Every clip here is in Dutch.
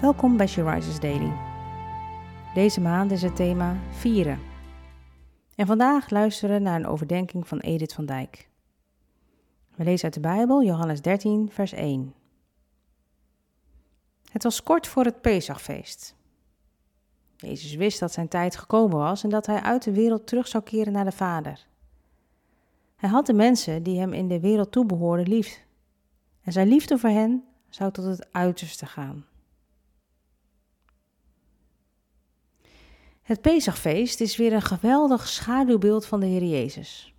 Welkom bij She Daily. Deze maand is het thema vieren. En vandaag luisteren naar een overdenking van Edith van Dijk. We lezen uit de Bijbel Johannes 13, vers 1. Het was kort voor het Pesachfeest. Jezus wist dat zijn tijd gekomen was en dat hij uit de wereld terug zou keren naar de Vader. Hij had de mensen die hem in de wereld toebehoorden lief. En zijn liefde voor hen zou tot het uiterste gaan. Het Pesachfeest is weer een geweldig schaduwbeeld van de Heer Jezus.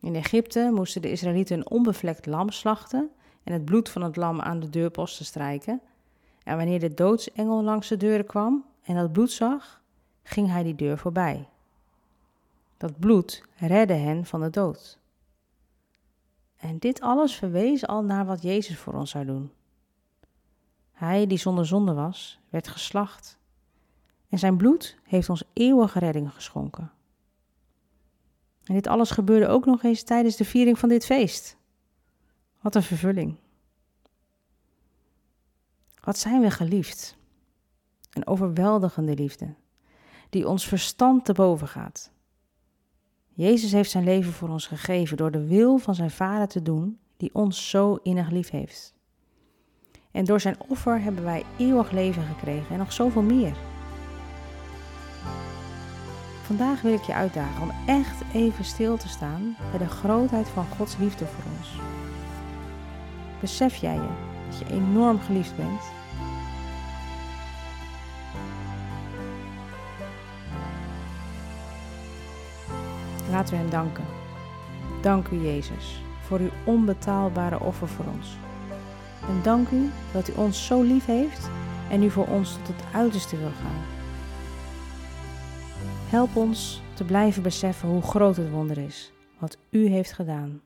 In Egypte moesten de Israëlieten een onbevlekt lam slachten en het bloed van het lam aan de deurposten strijken. En wanneer de doodsengel langs de deuren kwam en dat bloed zag, ging hij die deur voorbij. Dat bloed redde hen van de dood. En dit alles verwees al naar wat Jezus voor ons zou doen. Hij die zonder zonde was, werd geslacht. En zijn bloed heeft ons eeuwige redding geschonken. En dit alles gebeurde ook nog eens tijdens de viering van dit feest. Wat een vervulling. Wat zijn we geliefd? Een overweldigende liefde, die ons verstand te boven gaat. Jezus heeft zijn leven voor ons gegeven door de wil van zijn Vader te doen, die ons zo innig lief heeft. En door zijn offer hebben wij eeuwig leven gekregen en nog zoveel meer. Vandaag wil ik je uitdagen om echt even stil te staan bij de grootheid van Gods liefde voor ons. Besef jij je dat je enorm geliefd bent? Laten we Hem danken. Dank u Jezus voor uw onbetaalbare offer voor ons. En dank u dat u ons zo lief heeft en u voor ons tot het uiterste wil gaan. Help ons te blijven beseffen hoe groot het wonder is wat u heeft gedaan.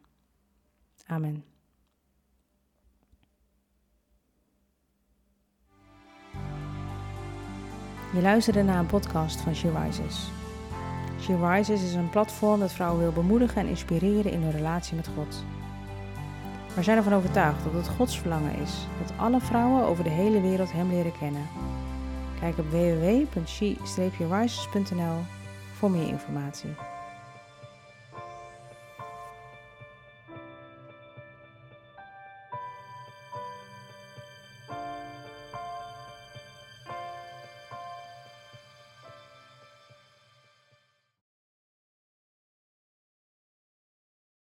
Amen. Je luisterde naar een podcast van She Rises. She Rises is een platform dat vrouwen wil bemoedigen en inspireren in hun relatie met God. We zijn ervan overtuigd dat het Gods verlangen is dat alle vrouwen over de hele wereld Hem leren kennen. Kijk op www.she-rises.nl voor meer informatie.